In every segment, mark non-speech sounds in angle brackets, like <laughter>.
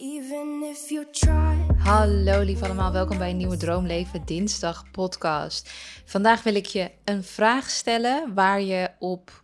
Even if you try. Hallo lief allemaal, welkom bij een nieuwe Droomleven Dinsdag podcast. Vandaag wil ik je een vraag stellen waar je op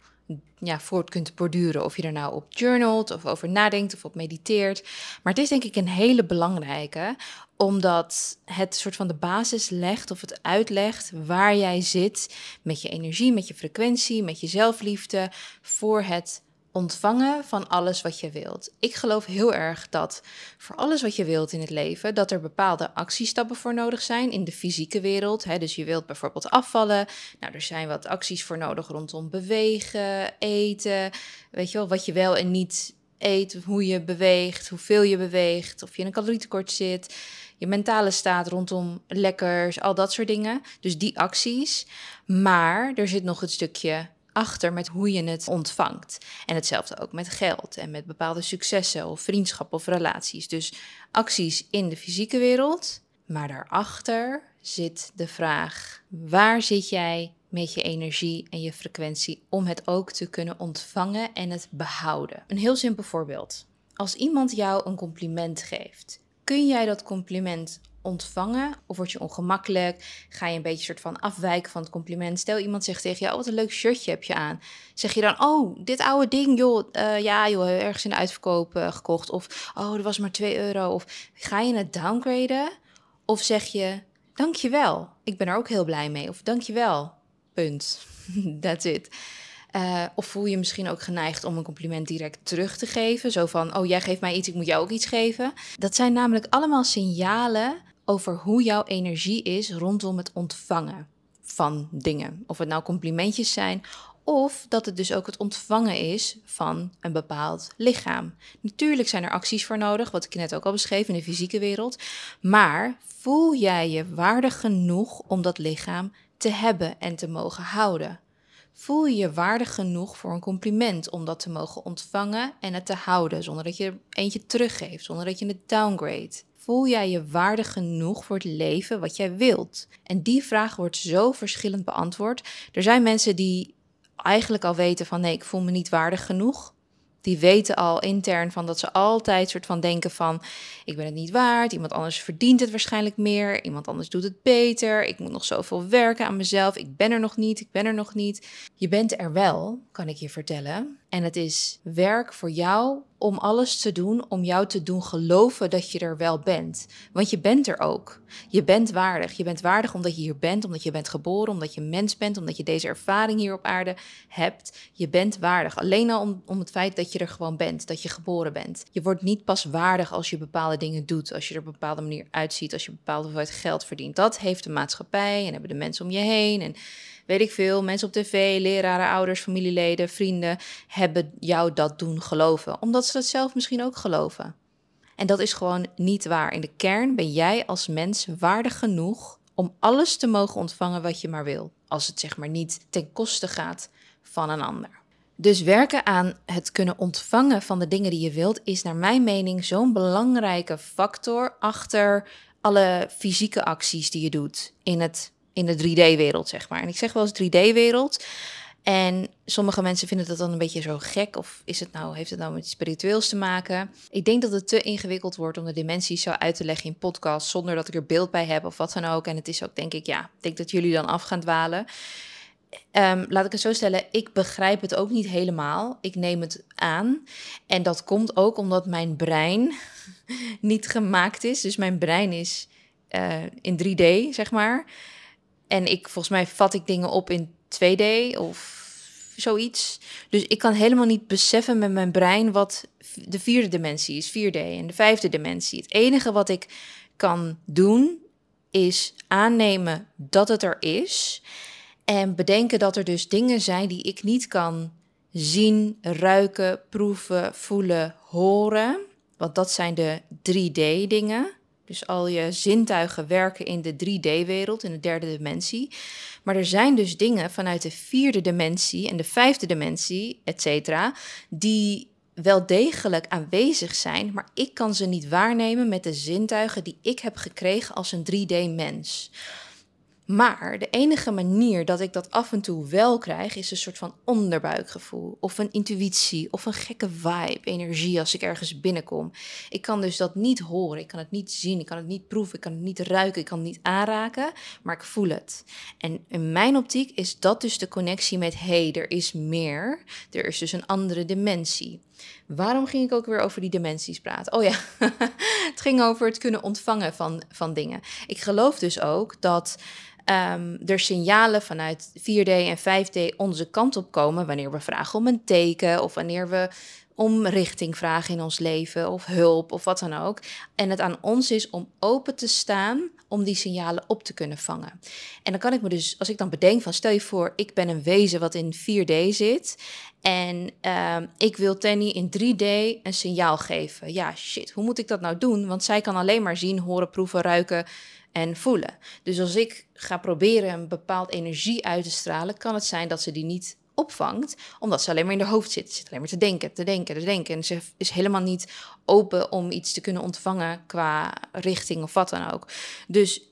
ja, voort kunt borduren. Of je er nou op journalt of over nadenkt of op mediteert. Maar het is denk ik een hele belangrijke, omdat het soort van de basis legt of het uitlegt waar jij zit met je energie, met je frequentie, met je zelfliefde voor het ontvangen van alles wat je wilt. Ik geloof heel erg dat voor alles wat je wilt in het leven, dat er bepaalde actiestappen voor nodig zijn in de fysieke wereld. Hè? Dus je wilt bijvoorbeeld afvallen. Nou, er zijn wat acties voor nodig rondom bewegen, eten. Weet je wel, wat je wel en niet eet, hoe je beweegt, hoeveel je beweegt, of je in een calorietekort zit. Je mentale staat rondom lekkers, al dat soort dingen. Dus die acties. Maar er zit nog het stukje achter met hoe je het ontvangt. En hetzelfde ook met geld en met bepaalde successen of vriendschappen of relaties. Dus acties in de fysieke wereld, maar daarachter zit de vraag: waar zit jij met je energie en je frequentie om het ook te kunnen ontvangen en het behouden? Een heel simpel voorbeeld. Als iemand jou een compliment geeft, kun jij dat compliment ontvangen? Of word je ongemakkelijk? Ga je een beetje soort van afwijken van het compliment? Stel iemand zegt tegen jou, oh, wat een leuk shirtje heb je aan. Zeg je dan, oh, dit oude ding, joh, uh, ja, joh, ergens in de uitverkoop uh, gekocht. Of, oh, dat was maar 2 euro. Of ga je het downgraden? Of zeg je, dankjewel, ik ben er ook heel blij mee. Of dankjewel, punt. <laughs> That's it. Uh, of voel je misschien ook geneigd om een compliment direct terug te geven? Zo van, oh jij geeft mij iets, ik moet jou ook iets geven. Dat zijn namelijk allemaal signalen over hoe jouw energie is rondom het ontvangen van dingen. Of het nou complimentjes zijn of dat het dus ook het ontvangen is van een bepaald lichaam. Natuurlijk zijn er acties voor nodig, wat ik net ook al beschreef in de fysieke wereld. Maar voel jij je waardig genoeg om dat lichaam te hebben en te mogen houden? Voel je je waardig genoeg voor een compliment om dat te mogen ontvangen en het te houden, zonder dat je eentje teruggeeft, zonder dat je het downgrade? Voel jij je waardig genoeg voor het leven wat jij wilt? En die vraag wordt zo verschillend beantwoord. Er zijn mensen die eigenlijk al weten van nee, ik voel me niet waardig genoeg die weten al intern van dat ze altijd soort van denken van ik ben het niet waard, iemand anders verdient het waarschijnlijk meer, iemand anders doet het beter, ik moet nog zoveel werken aan mezelf, ik ben er nog niet, ik ben er nog niet. Je bent er wel, kan ik je vertellen. En het is werk voor jou om alles te doen om jou te doen geloven dat je er wel bent. Want je bent er ook. Je bent waardig. Je bent waardig omdat je hier bent, omdat je bent geboren, omdat je mens bent, omdat je deze ervaring hier op aarde hebt. Je bent waardig. Alleen al om, om het feit dat je er gewoon bent, dat je geboren bent. Je wordt niet pas waardig als je bepaalde dingen doet, als je er op een bepaalde manier uitziet, als je bepaalde hoeveelheid geld verdient. Dat heeft de maatschappij en hebben de mensen om je heen. En weet ik veel, mensen op tv, leraren, ouders, familieleden, vrienden hebben jou dat doen geloven. Omdat ze dat zelf misschien ook geloven. En dat is gewoon niet waar. In de kern ben jij als mens waardig genoeg om alles te mogen ontvangen wat je maar wil. Als het zeg maar niet ten koste gaat van een ander. Dus werken aan het kunnen ontvangen van de dingen die je wilt, is naar mijn mening zo'n belangrijke factor achter alle fysieke acties die je doet in het in de 3D-wereld, zeg maar. En ik zeg wel eens 3D-wereld. En sommige mensen vinden dat dan een beetje zo gek. Of is het nou, heeft het nou met spiritueels te maken? Ik denk dat het te ingewikkeld wordt om de dimensies zo uit te leggen in podcast. zonder dat ik er beeld bij heb of wat dan ook. En het is ook, denk ik, ja, ik denk dat jullie dan af gaan dwalen. Um, laat ik het zo stellen, ik begrijp het ook niet helemaal. Ik neem het aan. En dat komt ook omdat mijn brein <laughs> niet gemaakt is. Dus mijn brein is uh, in 3D, zeg maar. En ik, volgens mij vat ik dingen op in 2D of zoiets. Dus ik kan helemaal niet beseffen met mijn brein wat de vierde dimensie is, 4D en de vijfde dimensie. Het enige wat ik kan doen is aannemen dat het er is en bedenken dat er dus dingen zijn die ik niet kan zien, ruiken, proeven, voelen, horen. Want dat zijn de 3D dingen. Dus al je zintuigen werken in de 3D-wereld, in de derde dimensie. Maar er zijn dus dingen vanuit de vierde dimensie en de vijfde dimensie, et cetera, die wel degelijk aanwezig zijn, maar ik kan ze niet waarnemen met de zintuigen die ik heb gekregen als een 3D-mens. Maar de enige manier dat ik dat af en toe wel krijg, is een soort van onderbuikgevoel. Of een intuïtie, of een gekke vibe, energie als ik ergens binnenkom. Ik kan dus dat niet horen, ik kan het niet zien, ik kan het niet proeven, ik kan het niet ruiken, ik kan het niet aanraken, maar ik voel het. En in mijn optiek is dat dus de connectie met, hé, hey, er is meer. Er is dus een andere dimensie. Waarom ging ik ook weer over die dimensies praten? Oh ja, <laughs> het ging over het kunnen ontvangen van, van dingen. Ik geloof dus ook dat um, er signalen vanuit 4D en 5D onze kant op komen wanneer we vragen om een teken of wanneer we om richting vragen in ons leven of hulp of wat dan ook. En het aan ons is om open te staan om die signalen op te kunnen vangen. En dan kan ik me dus, als ik dan bedenk van stel je voor, ik ben een wezen wat in 4D zit en uh, ik wil Tenny in 3D een signaal geven. Ja, shit, hoe moet ik dat nou doen? Want zij kan alleen maar zien, horen, proeven, ruiken en voelen. Dus als ik ga proberen een bepaald energie uit te stralen, kan het zijn dat ze die niet opvangt, omdat ze alleen maar in haar hoofd zit. Ze zit alleen maar te denken, te denken, te denken. En ze is helemaal niet open om iets te kunnen ontvangen qua richting of wat dan ook. Dus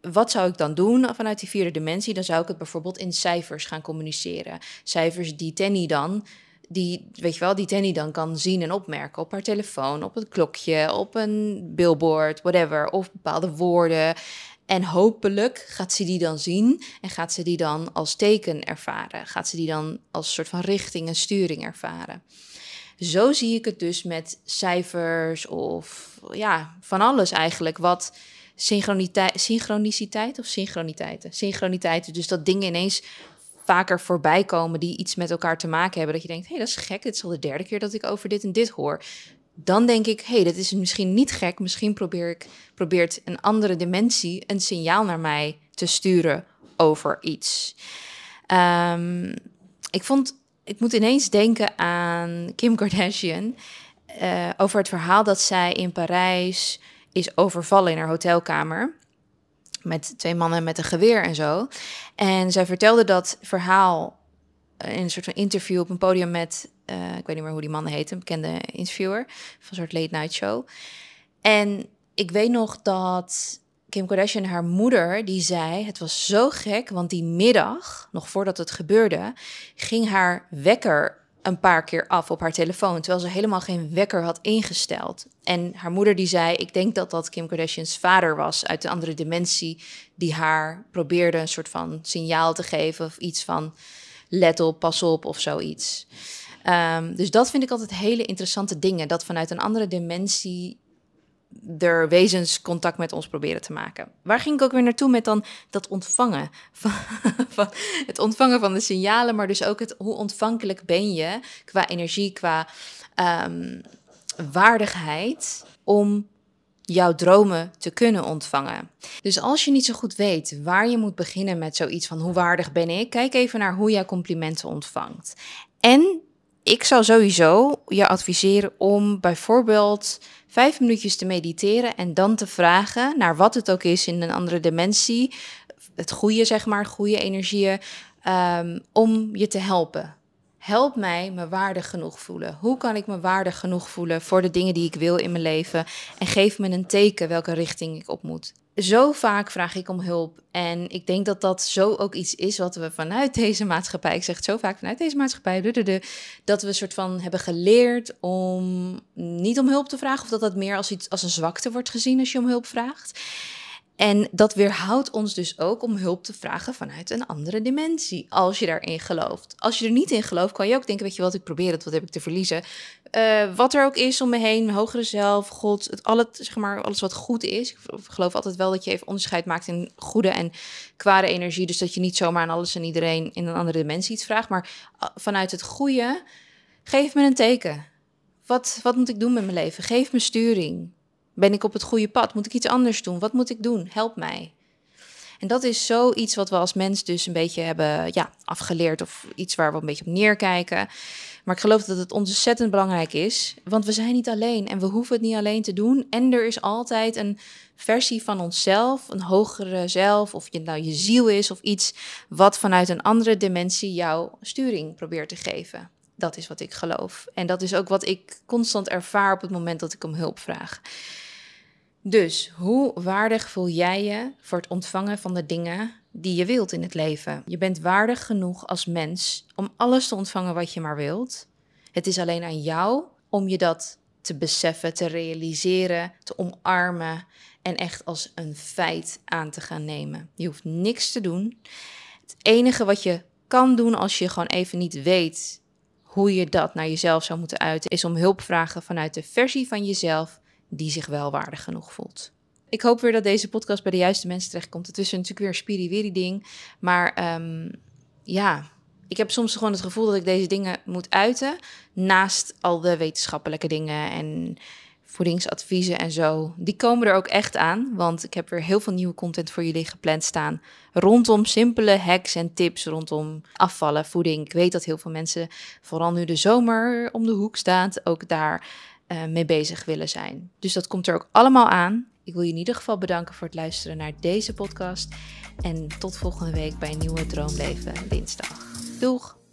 wat zou ik dan doen vanuit die vierde dimensie? Dan zou ik het bijvoorbeeld in cijfers gaan communiceren. Cijfers die Tenny dan die, weet je wel, die Tenny dan kan zien en opmerken op haar telefoon, op het klokje, op een billboard, whatever, of bepaalde woorden. En hopelijk gaat ze die dan zien en gaat ze die dan als teken ervaren. Gaat ze die dan als soort van richting en sturing ervaren. Zo zie ik het dus met cijfers of ja, van alles eigenlijk. Wat synchroniteit, synchroniciteit of synchroniteiten? Synchroniteiten, dus dat dingen ineens vaker voorbij komen die iets met elkaar te maken hebben. Dat je denkt, hé, hey, dat is gek. Dit is al de derde keer dat ik over dit en dit hoor. Dan denk ik, hé, hey, dat is misschien niet gek. Misschien probeer ik, probeert een andere dimensie een signaal naar mij te sturen over iets. Um, ik vond, ik moet ineens denken aan Kim Kardashian. Uh, over het verhaal dat zij in Parijs is overvallen in haar hotelkamer met twee mannen met een geweer en zo. En zij vertelde dat verhaal in een soort van interview op een podium met, uh, ik weet niet meer hoe die man heette, een bekende interviewer van een soort late night show. En ik weet nog dat Kim Kardashian, haar moeder, die zei: Het was zo gek, want die middag, nog voordat het gebeurde, ging haar wekker een paar keer af op haar telefoon, terwijl ze helemaal geen wekker had ingesteld. En haar moeder die zei, ik denk dat dat Kim Kardashian's vader was uit de andere dimensie, die haar probeerde een soort van signaal te geven of iets van let op, pas op of zoiets. Um, dus dat vind ik altijd hele interessante dingen, dat vanuit een andere dimensie er wezenscontact met ons proberen te maken. Waar ging ik ook weer naartoe met dan dat ontvangen? <laughs> Van, van, het ontvangen van de signalen, maar dus ook het hoe ontvankelijk ben je qua energie, qua um, waardigheid om jouw dromen te kunnen ontvangen. Dus als je niet zo goed weet waar je moet beginnen met zoiets van hoe waardig ben ik, kijk even naar hoe jij complimenten ontvangt. En ik zou sowieso je adviseren om bijvoorbeeld vijf minuutjes te mediteren en dan te vragen naar wat het ook is in een andere dimensie, het goede zeg maar, goede energieën, um, om je te helpen. Help mij me waardig genoeg voelen. Hoe kan ik me waardig genoeg voelen voor de dingen die ik wil in mijn leven? En geef me een teken welke richting ik op moet. Zo vaak vraag ik om hulp. En ik denk dat dat zo ook iets is wat we vanuit deze maatschappij, ik zeg zo vaak vanuit deze maatschappij, dat we een soort van hebben geleerd om niet om hulp te vragen. Of dat dat meer als iets als een zwakte wordt gezien als je om hulp vraagt. En dat weerhoudt ons dus ook om hulp te vragen vanuit een andere dimensie, als je daarin gelooft. Als je er niet in gelooft, kan je ook denken, weet je wat, ik probeer het, wat heb ik te verliezen? Uh, wat er ook is om me heen, hogere zelf, God, het, al het, zeg maar, alles wat goed is. Ik geloof altijd wel dat je even onderscheid maakt in goede en kwade energie. Dus dat je niet zomaar aan alles en iedereen in een andere dimensie iets vraagt. Maar uh, vanuit het goede, geef me een teken. Wat, wat moet ik doen met mijn leven? Geef me sturing. Ben ik op het goede pad? Moet ik iets anders doen? Wat moet ik doen? Help mij. En dat is zoiets wat we als mens dus een beetje hebben ja, afgeleerd of iets waar we een beetje op neerkijken. Maar ik geloof dat het ontzettend belangrijk is, want we zijn niet alleen en we hoeven het niet alleen te doen. En er is altijd een versie van onszelf, een hogere zelf, of je nou je ziel is of iets wat vanuit een andere dimensie jouw sturing probeert te geven. Dat is wat ik geloof. En dat is ook wat ik constant ervaar op het moment dat ik om hulp vraag. Dus hoe waardig voel jij je voor het ontvangen van de dingen die je wilt in het leven? Je bent waardig genoeg als mens om alles te ontvangen wat je maar wilt. Het is alleen aan jou om je dat te beseffen, te realiseren, te omarmen en echt als een feit aan te gaan nemen. Je hoeft niks te doen. Het enige wat je kan doen als je gewoon even niet weet hoe je dat naar jezelf zou moeten uiten, is om hulp vragen vanuit de versie van jezelf die zich wel waardig genoeg voelt. Ik hoop weer dat deze podcast bij de juiste mensen terechtkomt. Het is natuurlijk weer een spiriwiri ding. Maar ehm, ja, ik heb soms gewoon het gevoel dat ik deze dingen moet uiten. Naast al de wetenschappelijke dingen en voedingsadviezen en zo. Die komen er ook echt aan, want ik heb weer heel veel nieuwe content voor jullie gepland staan. Rondom simpele hacks en tips rondom afvallen, voeding. Ik weet dat heel veel mensen, vooral nu de zomer om de hoek staat, ook daar uh, mee bezig willen zijn. Dus dat komt er ook allemaal aan. Ik wil je in ieder geval bedanken voor het luisteren naar deze podcast. En tot volgende week bij een nieuwe Droomleven dinsdag. Doeg!